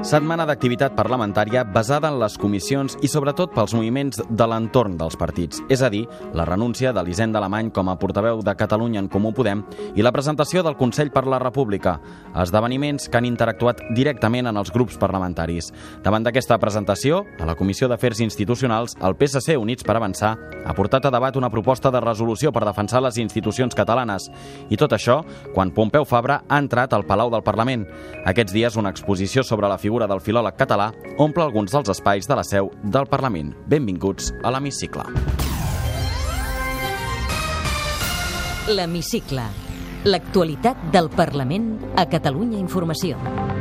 Setmana d'activitat parlamentària basada en les comissions i sobretot pels moviments de l'entorn dels partits, és a dir, la renúncia de l'Hisenda Alemany com a portaveu de Catalunya en Comú Podem i la presentació del Consell per la República, esdeveniments que han interactuat directament en els grups parlamentaris. Davant d'aquesta presentació, a la Comissió d'Afers Institucionals, el PSC Units per Avançar ha portat a debat una proposta de resolució per defensar les institucions catalanes. I tot això quan Pompeu Fabra ha entrat al Palau del Parlament. Aquests dies una exposició sobre la figura del filòleg català omple alguns dels espais de la seu del Parlament. Benvinguts a l'Hemicicle. L'Hemicicle. L'actualitat del Parlament a Catalunya Informació.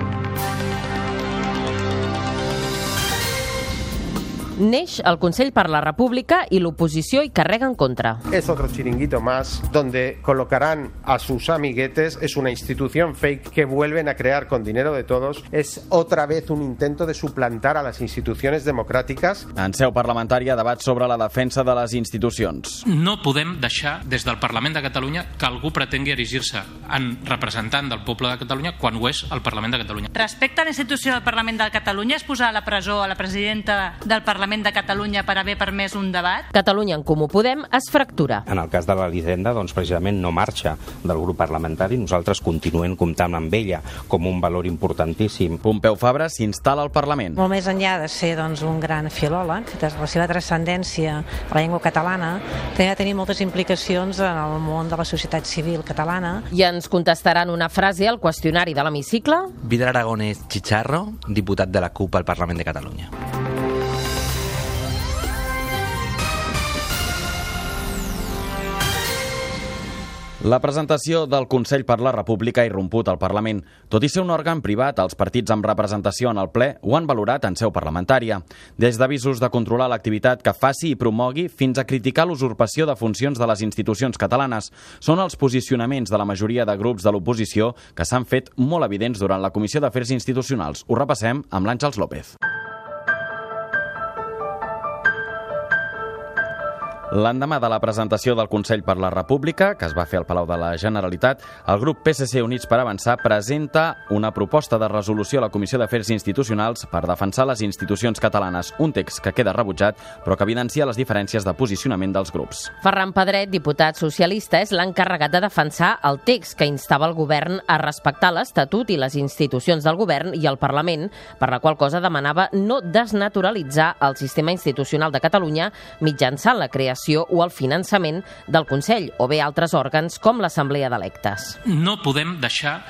Neix el Consell per la República i l'oposició hi carrega en contra. Es otro chiringuito más donde colocarán a sus amiguetes. Es una institución fake que vuelven a crear con dinero de todos. Es otra vez un intento de suplantar a las instituciones democràtiques. En seu parlamentària, debat sobre la defensa de les institucions. No podem deixar des del Parlament de Catalunya que algú pretengui erigir-se en representant del poble de Catalunya quan ho és el Parlament de Catalunya. Respecte a la institució del Parlament de Catalunya és posar a la presó a la presidenta del Parlament de Catalunya per haver permès un debat? Catalunya en Comú Podem es fractura. En el cas de l'Elisenda, doncs precisament no marxa del grup parlamentari. Nosaltres continuem comptant amb ella com un valor importantíssim. Pompeu Fabra s'instal·la al Parlament. Molt més enllà de ser doncs, un gran filòleg, de la seva transcendència a la llengua catalana, també va tenir moltes implicacions en el món de la societat civil catalana. I ens contestaran una frase al qüestionari de l'hemicicle. Vidal Aragonès Chicharro, diputat de la CUP al Parlament de Catalunya. La presentació del Consell per la República ha irromput al Parlament. Tot i ser un òrgan privat, els partits amb representació en el ple ho han valorat en seu parlamentària. Des d'avisos de controlar l'activitat que faci i promogui fins a criticar l'usurpació de funcions de les institucions catalanes. Són els posicionaments de la majoria de grups de l'oposició que s'han fet molt evidents durant la Comissió d'Afers Institucionals. Ho repassem amb l'Àngels López. L'endemà de la presentació del Consell per la República, que es va fer al Palau de la Generalitat, el grup PSC Units per Avançar presenta una proposta de resolució a la Comissió d'Afers Institucionals per defensar les institucions catalanes, un text que queda rebutjat, però que evidencia les diferències de posicionament dels grups. Ferran Pedret, diputat socialista, és l'encarregat de defensar el text que instava el govern a respectar l'Estatut i les institucions del govern i el Parlament, per la qual cosa demanava no desnaturalitzar el sistema institucional de Catalunya mitjançant la creació creació o el finançament del Consell o bé altres òrgans com l'Assemblea d'Electes. No podem deixar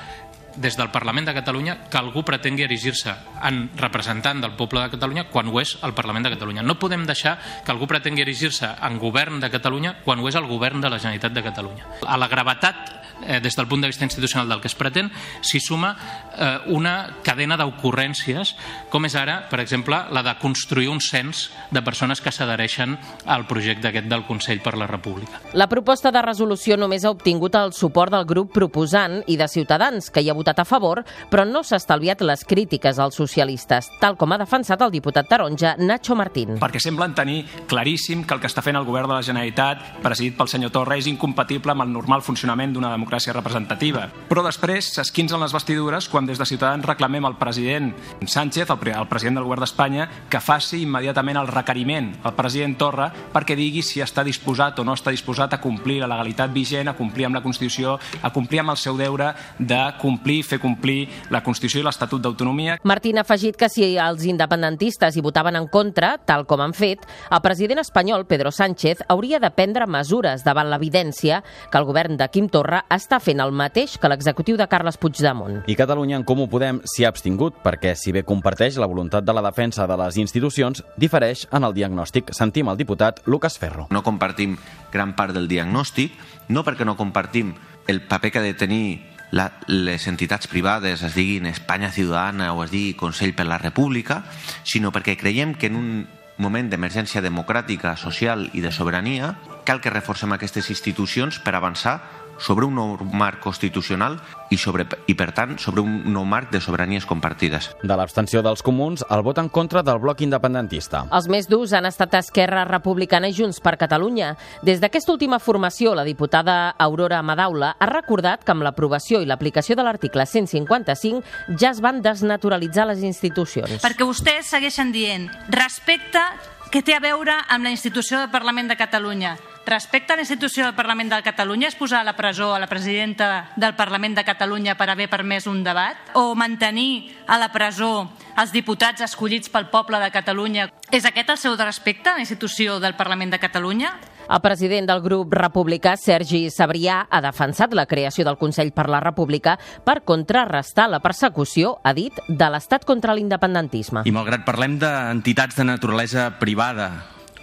des del Parlament de Catalunya que algú pretengui erigir-se en representant del poble de Catalunya quan ho és el Parlament de Catalunya. No podem deixar que algú pretengui erigir-se en govern de Catalunya quan ho és el govern de la Generalitat de Catalunya. A la gravetat eh, des del punt de vista institucional del que es pretén, s'hi suma eh, una cadena d'ocurrències, com és ara, per exemple, la de construir un cens de persones que s'adhereixen al projecte aquest del Consell per la República. La proposta de resolució només ha obtingut el suport del grup proposant i de Ciutadans, que hi ha votat a favor, però no s'ha estalviat les crítiques als socialistes, tal com ha defensat el diputat taronja Nacho Martín. Perquè semblen tenir claríssim que el que està fent el govern de la Generalitat, presidit pel senyor Torra, és incompatible amb el normal funcionament d'una democràcia representativa. Però després s'esquinzen les vestidures quan des de Ciutadans reclamem al president Sánchez, el, el president del govern d'Espanya, que faci immediatament el requeriment al president Torra perquè digui si està disposat o no està disposat a complir la legalitat vigent, a complir amb la Constitució, a complir amb el seu deure de complir, fer complir la Constitució i l'Estatut d'Autonomia. Martín ha afegit que si els independentistes hi votaven en contra, tal com han fet, el president espanyol, Pedro Sánchez, hauria de prendre mesures davant l'evidència que el govern de Quim Torra està fent el mateix que l'executiu de Carles Puigdemont. I Catalunya en Comú Podem s'hi ha abstingut perquè, si bé comparteix la voluntat de la defensa de les institucions, difereix en el diagnòstic. Sentim el diputat Lucas Ferro. No compartim gran part del diagnòstic, no perquè no compartim el paper que ha de tenir la, les entitats privades, es diguin Espanya Ciutadana o es digui Consell per la República, sinó perquè creiem que en un moment d'emergència democràtica, social i de sobirania, cal que reforcem aquestes institucions per avançar sobre un nou marc constitucional i, sobre, i per tant, sobre un nou marc de sobiranies compartides. De l'abstenció dels comuns, el vot en contra del bloc independentista. Els més durs han estat Esquerra Republicana i Junts per Catalunya. Des d'aquesta última formació, la diputada Aurora Madaula ha recordat que amb l'aprovació i l'aplicació de l'article 155 ja es van desnaturalitzar les institucions. Perquè vostès segueixen dient respecte que té a veure amb la institució del Parlament de Catalunya respecte a la institució del Parlament de Catalunya és posar a la presó a la presidenta del Parlament de Catalunya per haver permès un debat? O mantenir a la presó els diputats escollits pel poble de Catalunya? És aquest el seu respecte a la institució del Parlament de Catalunya? El president del grup republicà, Sergi Sabrià, ha defensat la creació del Consell per la República per contrarrestar la persecució, ha dit, de l'Estat contra l'independentisme. I malgrat parlem d'entitats de naturalesa privada,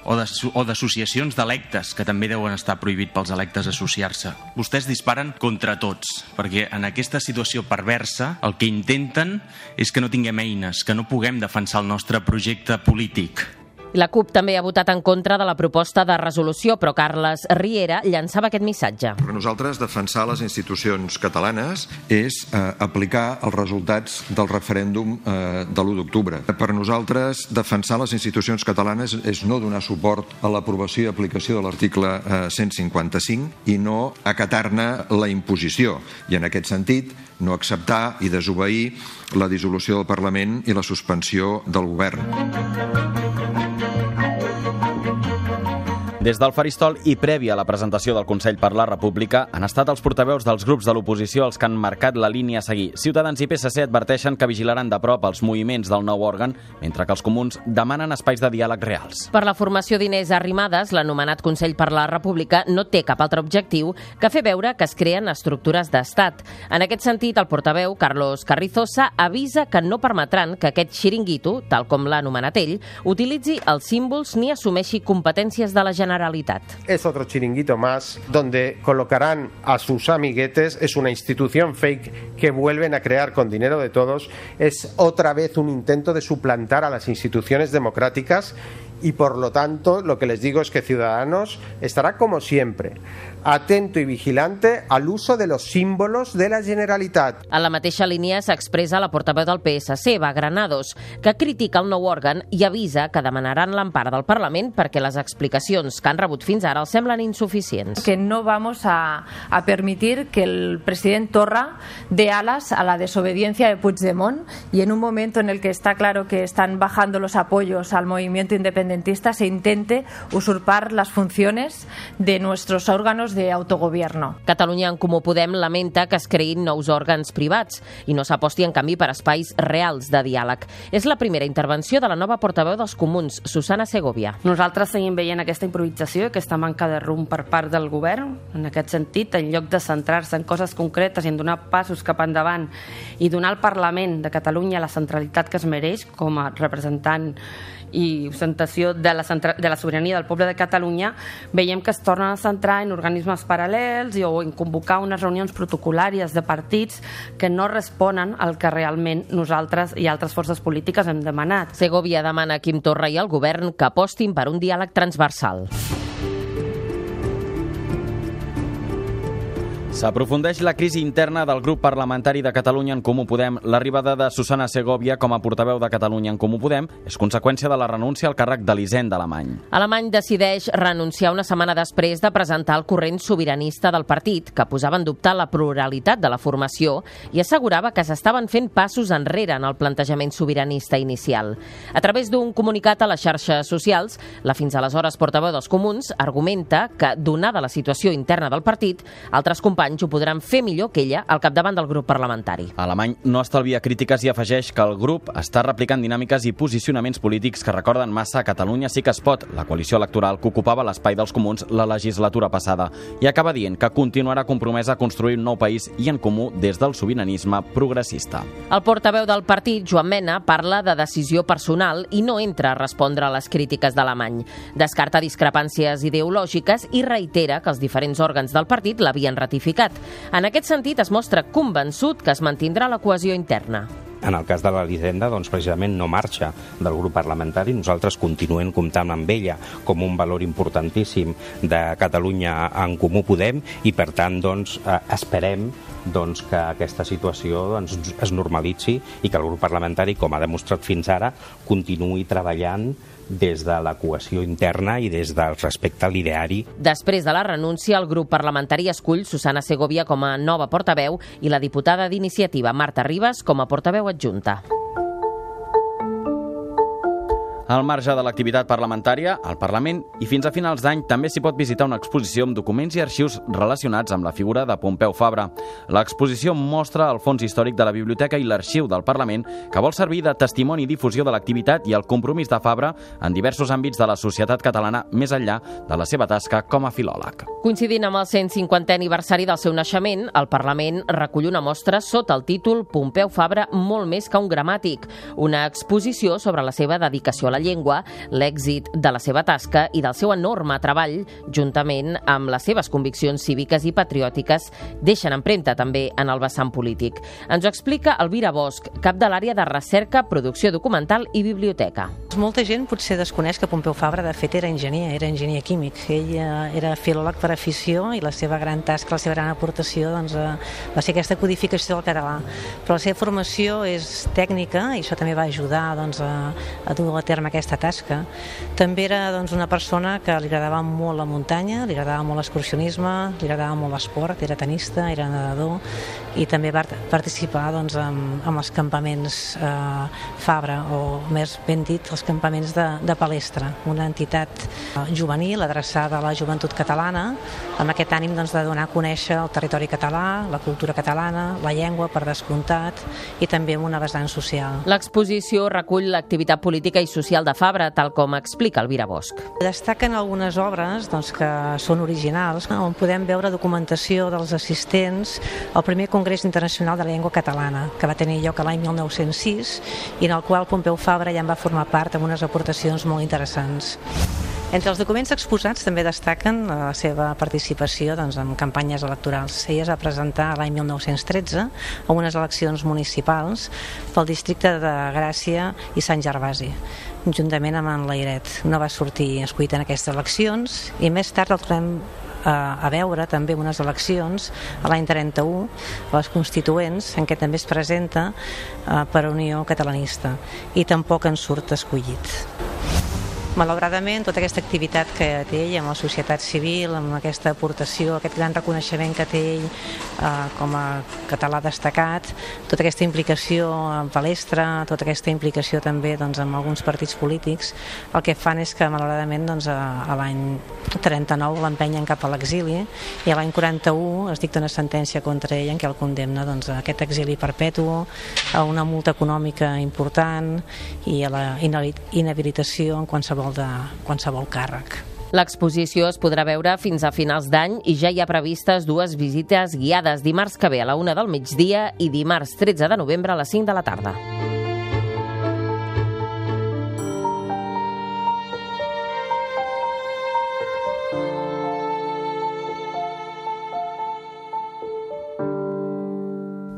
o d'associacions d'electes, que també deuen estar prohibit pels electes associar-se. Vostès disparen contra tots, perquè en aquesta situació perversa el que intenten és que no tinguem eines, que no puguem defensar el nostre projecte polític. La CUP també ha votat en contra de la proposta de resolució, però Carles Riera llançava aquest missatge. Per nosaltres, defensar les institucions catalanes és eh, aplicar els resultats del referèndum eh, de l'1 d'octubre. Per nosaltres, defensar les institucions catalanes és no donar suport a l'aprovació i aplicació de l'article eh, 155 i no acatar-ne la imposició. I en aquest sentit, no acceptar i desobeir la dissolució del Parlament i la suspensió del govern. Des del faristol i previ a la presentació del Consell per la República han estat els portaveus dels grups de l'oposició els que han marcat la línia a seguir. Ciutadans i PSC adverteixen que vigilaran de prop els moviments del nou òrgan, mentre que els comuns demanen espais de diàleg reals. Per la formació d'Inés Arrimadas, l'anomenat Consell per la República no té cap altre objectiu que fer veure que es creen estructures d'estat. En aquest sentit, el portaveu, Carlos Carrizosa, avisa que no permetran que aquest xiringuito, tal com l'ha anomenat ell, utilitzi els símbols ni assumeixi competències de la Generalitat Es otro chiringuito más donde colocarán a sus amiguetes, es una institución fake que vuelven a crear con dinero de todos, es otra vez un intento de suplantar a las instituciones democráticas y por lo tanto lo que les digo es que Ciudadanos estará como siempre atento i vigilante al uso de los símbolos de la Generalitat. A la mateixa línia s'expressa la portaveu del PSC, Va Granados, que critica el nou òrgan i avisa que demanaran l'empara del Parlament perquè les explicacions que han rebut fins ara els semblen insuficients. Que no vamos a, a permitir que el president Torra dé alas a la desobediencia de Puigdemont y en un momento en el que está claro que están bajando los apoyos al movimiento independentista se intente usurpar las funciones de nuestros órganos de autogobierno. Catalunya en Comú Podem lamenta que es creïn nous òrgans privats i no s'aposti en canvi per espais reals de diàleg. És la primera intervenció de la nova portaveu dels comuns, Susana Segovia. Nosaltres seguim veient aquesta improvisació, aquesta manca de rumb per part del govern. En aquest sentit, en lloc de centrar-se en coses concretes i en donar passos cap endavant i donar al Parlament de Catalunya la centralitat que es mereix com a representant i ostentació de la, de la sobirania del poble de Catalunya, veiem que es tornen a centrar en organismes paral·lels i, o en convocar unes reunions protocolàries de partits que no responen al que realment nosaltres i altres forces polítiques hem demanat. Segovia demana a Quim Torra i al govern que apostin per un diàleg transversal. S'aprofundeix la crisi interna del grup parlamentari de Catalunya en Comú Podem. L'arribada de Susana Segovia com a portaveu de Catalunya en Comú Podem és conseqüència de la renúncia al càrrec d'Elisenda Alemany. Alemany decideix renunciar una setmana després de presentar el corrent sobiranista del partit, que posava en dubte la pluralitat de la formació i assegurava que s'estaven fent passos enrere en el plantejament sobiranista inicial. A través d'un comunicat a les xarxes socials, la fins aleshores portaveu dels comuns argumenta que, donada la situació interna del partit, altres companys anys ho podran fer millor que ella al capdavant del grup parlamentari. Alemany no estalvia crítiques i afegeix que el grup està replicant dinàmiques i posicionaments polítics que recorden massa a Catalunya sí que es pot, la coalició electoral que ocupava l'espai dels comuns la legislatura passada, i acaba dient que continuarà compromesa a construir un nou país i en comú des del sobiranisme progressista. El portaveu del partit, Joan Mena, parla de decisió personal i no entra a respondre a les crítiques d'Alemany. Descarta discrepàncies ideològiques i reitera que els diferents òrgans del partit l'havien ratificat ratificat. En aquest sentit, es mostra convençut que es mantindrà la cohesió interna. En el cas de l'Elisenda, doncs, precisament no marxa del grup parlamentari. Nosaltres continuem comptant amb ella com un valor importantíssim de Catalunya en Comú Podem i, per tant, doncs, eh, esperem doncs, que aquesta situació doncs, es normalitzi i que el grup parlamentari, com ha demostrat fins ara, continuï treballant des de la cohesió interna i des del respecte al ideari. Després de la renúncia, el grup parlamentari escull Susana Segovia com a nova portaveu i la diputada d'iniciativa Marta Ribas com a portaveu adjunta. Al marge de l'activitat parlamentària, al Parlament i fins a finals d'any també s'hi pot visitar una exposició amb documents i arxius relacionats amb la figura de Pompeu Fabra. L'exposició mostra el fons històric de la Biblioteca i l'Arxiu del Parlament que vol servir de testimoni i difusió de l'activitat i el compromís de Fabra en diversos àmbits de la societat catalana més enllà de la seva tasca com a filòleg. Coincidint amb el 150è aniversari del seu naixement, el Parlament recull una mostra sota el títol Pompeu Fabra molt més que un gramàtic, una exposició sobre la seva dedicació a la la llengua, l'èxit de la seva tasca i del seu enorme treball, juntament amb les seves conviccions cíviques i patriòtiques, deixen empremta també en el vessant polític. Ens ho explica Elvira Bosch, cap de l'àrea de recerca, producció documental i biblioteca. Molta gent potser desconeix que Pompeu Fabra de fet era enginyer, era enginyer químic. Ell eh, era filòleg per afició i la seva gran tasca, la seva gran aportació doncs, eh, va ser aquesta codificació del català. Però la seva formació és tècnica i això també va ajudar doncs, a, a dur a terme aquesta tasca. També era doncs, una persona que li agradava molt la muntanya, li agradava molt l'excursionisme, li agradava molt l'esport, era tenista, era nedador i també va participar doncs, amb, amb els campaments eh, Fabra, o més ben dit, els campaments de, de Palestra, una entitat eh, juvenil adreçada a la joventut catalana, amb aquest ànim doncs, de donar a conèixer el territori català, la cultura catalana, la llengua, per descomptat, i també amb una vessant social. L'exposició recull l'activitat política i social de Fabra, tal com explica Elvira Bosch. Destaquen algunes obres doncs, que són originals, on podem veure documentació dels assistents al primer Congrés Internacional de la Llengua Catalana, que va tenir lloc a l'any 1906 i en el qual Pompeu Fabra ja en va formar part amb unes aportacions molt interessants. Entre els documents exposats també destaquen la seva participació doncs, en campanyes electorals. Ella es va presentar l'any 1913 a unes eleccions municipals pel districte de Gràcia i Sant Gervasi juntament amb en Lairet. No va sortir escollit en aquestes eleccions i més tard el trobem a veure també unes eleccions a l'any 31, les constituents, en què també es presenta eh, per Unió Catalanista i tampoc en surt escollit. Malauradament, tota aquesta activitat que té ell amb la societat civil, amb aquesta aportació, aquest gran reconeixement que té ell eh, com a català destacat, tota aquesta implicació en palestra, tota aquesta implicació també doncs, amb alguns partits polítics, el que fan és que malauradament doncs, a, a l'any 39 l'empenyen cap a l'exili i a l'any 41 es dicta una sentència contra ell en què el condemna doncs, a aquest exili perpetu, a una multa econòmica important i a la inhabilitació en qualsevol qualsevol, de, qualsevol càrrec. L'exposició es podrà veure fins a finals d'any i ja hi ha previstes dues visites guiades dimarts que ve a la una del migdia i dimarts 13 de novembre a les 5 de la tarda.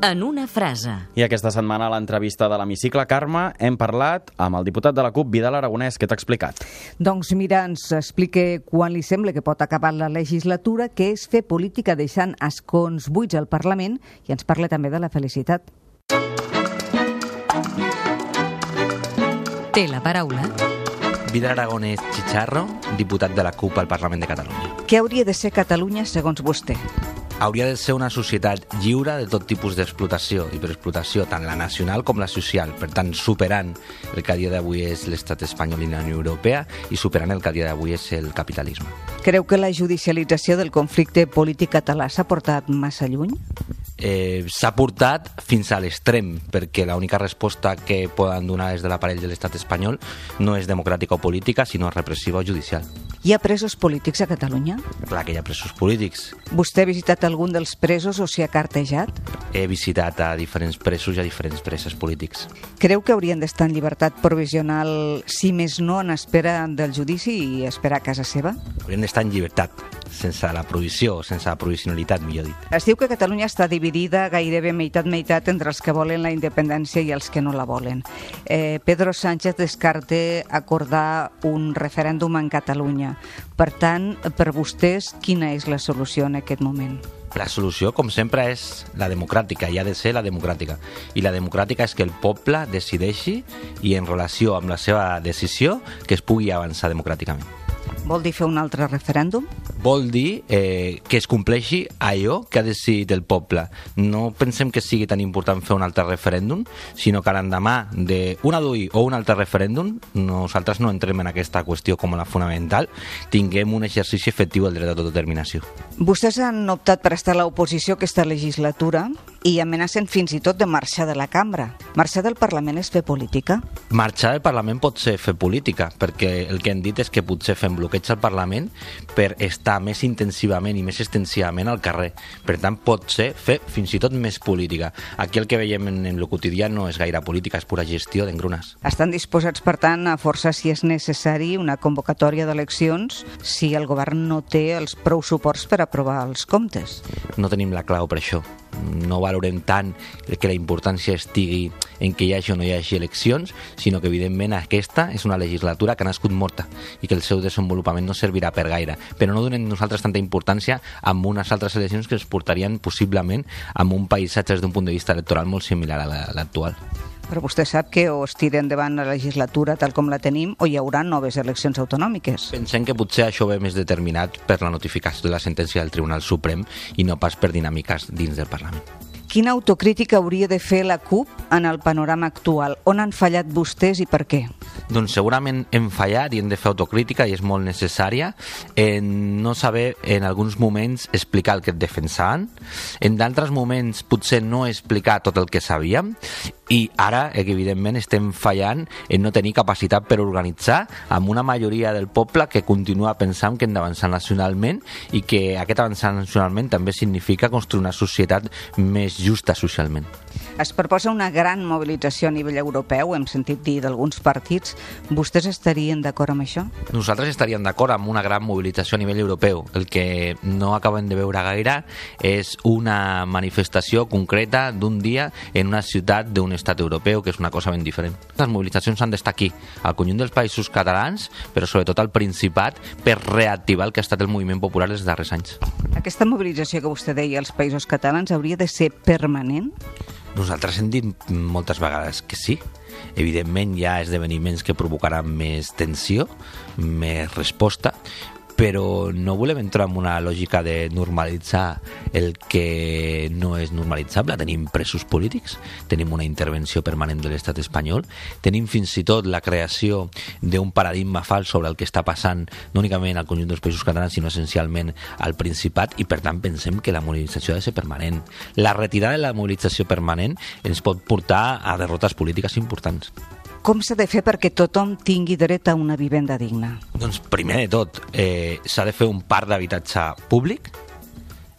En una frase. I aquesta setmana a l'entrevista de l'Hemicicle Carme hem parlat amb el diputat de la CUP, Vidal Aragonès. Què t'ha explicat? Doncs mira, ens explica quan li sembla que pot acabar la legislatura, que és fer política deixant escons buits al Parlament i ens parla també de la felicitat. Té la paraula. Vidal Aragonès Chicharro, diputat de la CUP al Parlament de Catalunya. Què hauria de ser Catalunya segons vostè? Hauria de ser una societat lliure de tot tipus d'explotació, i per explotació tant la nacional com la social, per tant superant el que a dia d'avui és l'estat espanyol i la Unió Europea i superant el que a dia d'avui és el capitalisme. Creu que la judicialització del conflicte polític català s'ha portat massa lluny? Eh, s'ha portat fins a l'extrem, perquè l'única resposta que poden donar des de l'aparell de l'estat espanyol no és democràtica o política, sinó repressiva o judicial. Hi ha presos polítics a Catalunya? Clar que hi ha presos polítics. Vostè ha visitat algun dels presos o s'hi ha cartejat? He visitat a diferents presos i a diferents preses polítics. Creu que haurien d'estar en llibertat provisional, si més no, en espera del judici i esperar a casa seva? Haurien d'estar en llibertat, sense la provisió, sense la provisionalitat, millor dit. Es diu que Catalunya està dividida gairebé meitat-meitat entre els que volen la independència i els que no la volen. Eh, Pedro Sánchez descarta acordar un referèndum en Catalunya. Per tant, per vostès, quina és la solució en aquest moment? La solució, com sempre, és la democràtica, i ha de ser la democràtica. I la democràtica és que el poble decideixi i en relació amb la seva decisió que es pugui avançar democràticament. Vol dir fer un altre referèndum? Vol dir eh, que es compleixi allò que ha decidit el poble. No pensem que sigui tan important fer un altre referèndum, sinó que l'endemà d'un adui o un altre referèndum, nosaltres no entrem en aquesta qüestió com la fonamental, tinguem un exercici efectiu del dret d'autodeterminació. Vostès han optat per estar a l'oposició aquesta legislatura i amenacen fins i tot de marxar de la cambra. Marxar del Parlament és fer política? Marxar del Parlament pot ser fer política, perquè el que han dit és que potser fem bloqueig al Parlament per estar més intensivament i més extensivament al carrer. Per tant, pot ser fer fins i tot més política. Aquí el que veiem en, en lo quotidià no és gaire política, és pura gestió d'engrunes. Estan disposats, per tant, a forçar, si és necessari, una convocatòria d'eleccions si el govern no té els prou suports per aprovar els comptes? No tenim la clau per això no valorem tant que la importància estigui en que hi hagi o no hi hagi eleccions, sinó que evidentment aquesta és una legislatura que ha nascut morta i que el seu desenvolupament no servirà per gaire. Però no donem nosaltres tanta importància amb unes altres eleccions que es portarien possiblement amb un paisatge des d'un punt de vista electoral molt similar a l'actual. Però vostè sap que o es tira endavant la legislatura tal com la tenim o hi haurà noves eleccions autonòmiques. Pensem que potser això ve més determinat per la notificació de la sentència del Tribunal Suprem i no pas per dinàmiques dins del Parlament. Quina autocrítica hauria de fer la CUP en el panorama actual? On han fallat vostès i per què? Doncs segurament hem fallat i hem de fer autocrítica i és molt necessària en no saber en alguns moments explicar el que et defensaven, en d'altres moments potser no explicar tot el que sabíem i ara, evidentment, estem fallant en no tenir capacitat per organitzar amb una majoria del poble que continua pensant que hem d'avançar nacionalment i que aquest avançar nacionalment també significa construir una societat més justa socialment. Es proposa una gran mobilització a nivell europeu, hem sentit dir d'alguns partits. Vostès estarien d'acord amb això? Nosaltres estaríem d'acord amb una gran mobilització a nivell europeu. El que no acabem de veure gaire és una manifestació concreta d'un dia en una ciutat d'un estat europeu, que és una cosa ben diferent. Les mobilitzacions han d'estar aquí, al conjunt dels països catalans, però sobretot al Principat, per reactivar el que ha estat el moviment popular dels darrers anys. Aquesta mobilització que vostè deia als països catalans hauria de ser permanent? Nosaltres hem dit moltes vegades que sí. Evidentment hi ha esdeveniments que provocaran més tensió, més resposta, però no volem entrar en una lògica de normalitzar el que no és normalitzable. Tenim presos polítics, tenim una intervenció permanent de l'estat espanyol, tenim fins i tot la creació d'un paradigma fals sobre el que està passant no únicament al conjunt dels països catalans, sinó essencialment al Principat, i per tant pensem que la mobilització ha de ser permanent. La retirada de la mobilització permanent ens pot portar a derrotes polítiques importants. Com s'ha de fer perquè tothom tingui dret a una vivenda digna? Doncs primer de tot, eh, s'ha de fer un parc d'habitatge públic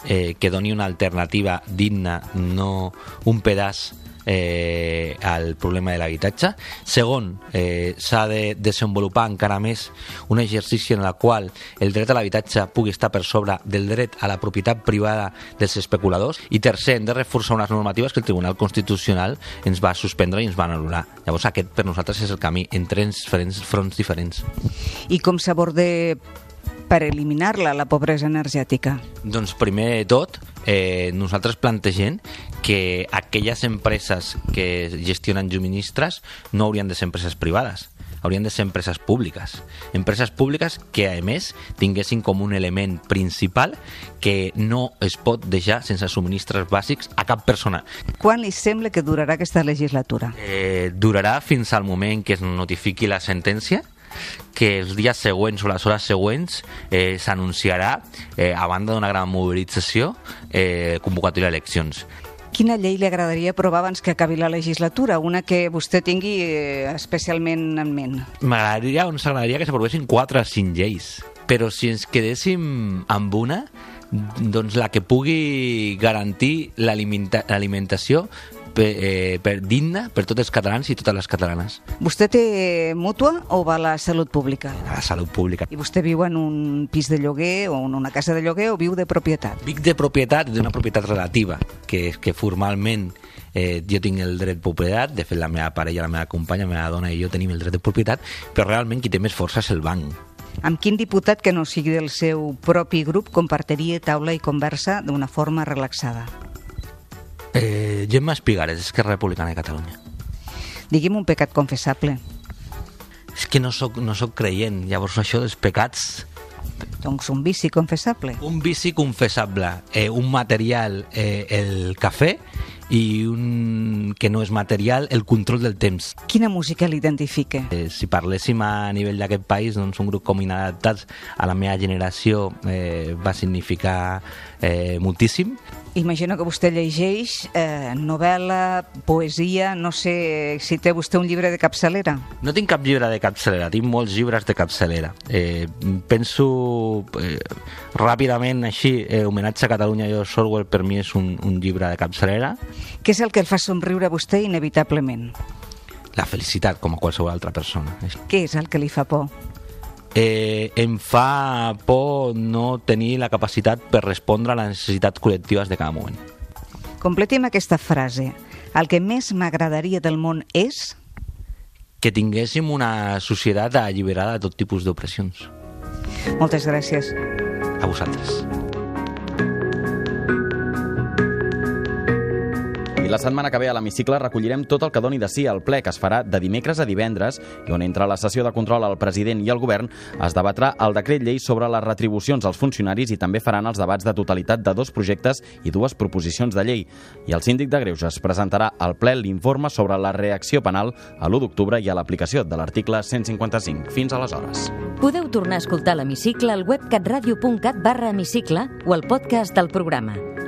eh, que doni una alternativa digna, no un pedaç eh, al problema de l'habitatge. Segon, eh, s'ha de desenvolupar encara més un exercici en el qual el dret a l'habitatge pugui estar per sobre del dret a la propietat privada dels especuladors. I tercer, hem de reforçar unes normatives que el Tribunal Constitucional ens va suspendre i ens va anul·lar. Llavors aquest per nosaltres és el camí en tres fronts diferents. I com s'aborda per eliminar-la, la pobresa energètica? Doncs primer de tot, eh, nosaltres plantegem que aquelles empreses que gestionen subministres no haurien de ser empreses privades, haurien de ser empreses públiques. Empreses públiques que, a més, tinguessin com un element principal que no es pot deixar sense subministres bàsics a cap persona. Quan li sembla que durarà aquesta legislatura? Eh, durarà fins al moment que es notifiqui la sentència, que els dies següents o les hores següents eh, s'anunciarà, eh, a banda d'una gran mobilització, eh, convocatòria d'eleccions. Quina llei li agradaria aprovar abans que acabi la legislatura? Una que vostè tingui eh, especialment en ment. M'agradaria, ens agradaria que s'aprovessin 4 o 5 lleis però si ens quedéssim amb una, doncs la que pugui garantir l'alimenta- l'alimentació per, eh, per digna per tots els catalans i totes les catalanes. Vostè té mútua o va a la salut pública? A la salut pública. I vostè viu en un pis de lloguer o en una casa de lloguer o viu de propietat? Vic de propietat, d'una propietat relativa, que, que formalment eh, jo tinc el dret de propietat, de fet la meva parella, la meva companya, la meva dona i jo tenim el dret de propietat, però realment qui té més força és el banc. Amb quin diputat que no sigui del seu propi grup compartiria taula i conversa d'una forma relaxada? Eh, Gemma Espigares, Esquerra Republicana de Catalunya. Digui'm un pecat confessable. És que no sóc, no sóc creient, llavors això dels pecats... Doncs un vici confessable. Un vici confessable, eh, un material, eh, el cafè, i un que no és material, el control del temps. Quina música l'identifica? Eh, si parléssim a nivell d'aquest país, doncs un grup com Inadaptats a la meva generació eh, va significar eh, moltíssim. Imagino que vostè llegeix eh, novel·la, poesia, no sé si té vostè un llibre de capçalera. No tinc cap llibre de capçalera, tinc molts llibres de capçalera. Eh, penso eh, ràpidament així, eh, homenatge a Catalunya i Orwell per mi és un, un llibre de capçalera. Què és el que el fa somriure a vostè inevitablement? La felicitat, com a qualsevol altra persona. Què és el que li fa por? Eh, em fa por no tenir la capacitat per respondre a les necessitats col·lectives de cada moment. Completi'm aquesta frase. El que més m'agradaria del món és... Que tinguéssim una societat alliberada de tot tipus d'opressions. Moltes gràcies. A vosaltres. La setmana que ve a l'hemicicle recollirem tot el que doni de si al ple que es farà de dimecres a divendres i on entre la sessió de control al president i el govern es debatrà el decret llei sobre les retribucions als funcionaris i també faran els debats de totalitat de dos projectes i dues proposicions de llei. I el síndic de Greuges presentarà al ple l'informe sobre la reacció penal a l'1 d'octubre i a l'aplicació de l'article 155. Fins aleshores. Podeu tornar a escoltar l'hemicicle al web catradio.cat barra o al podcast del programa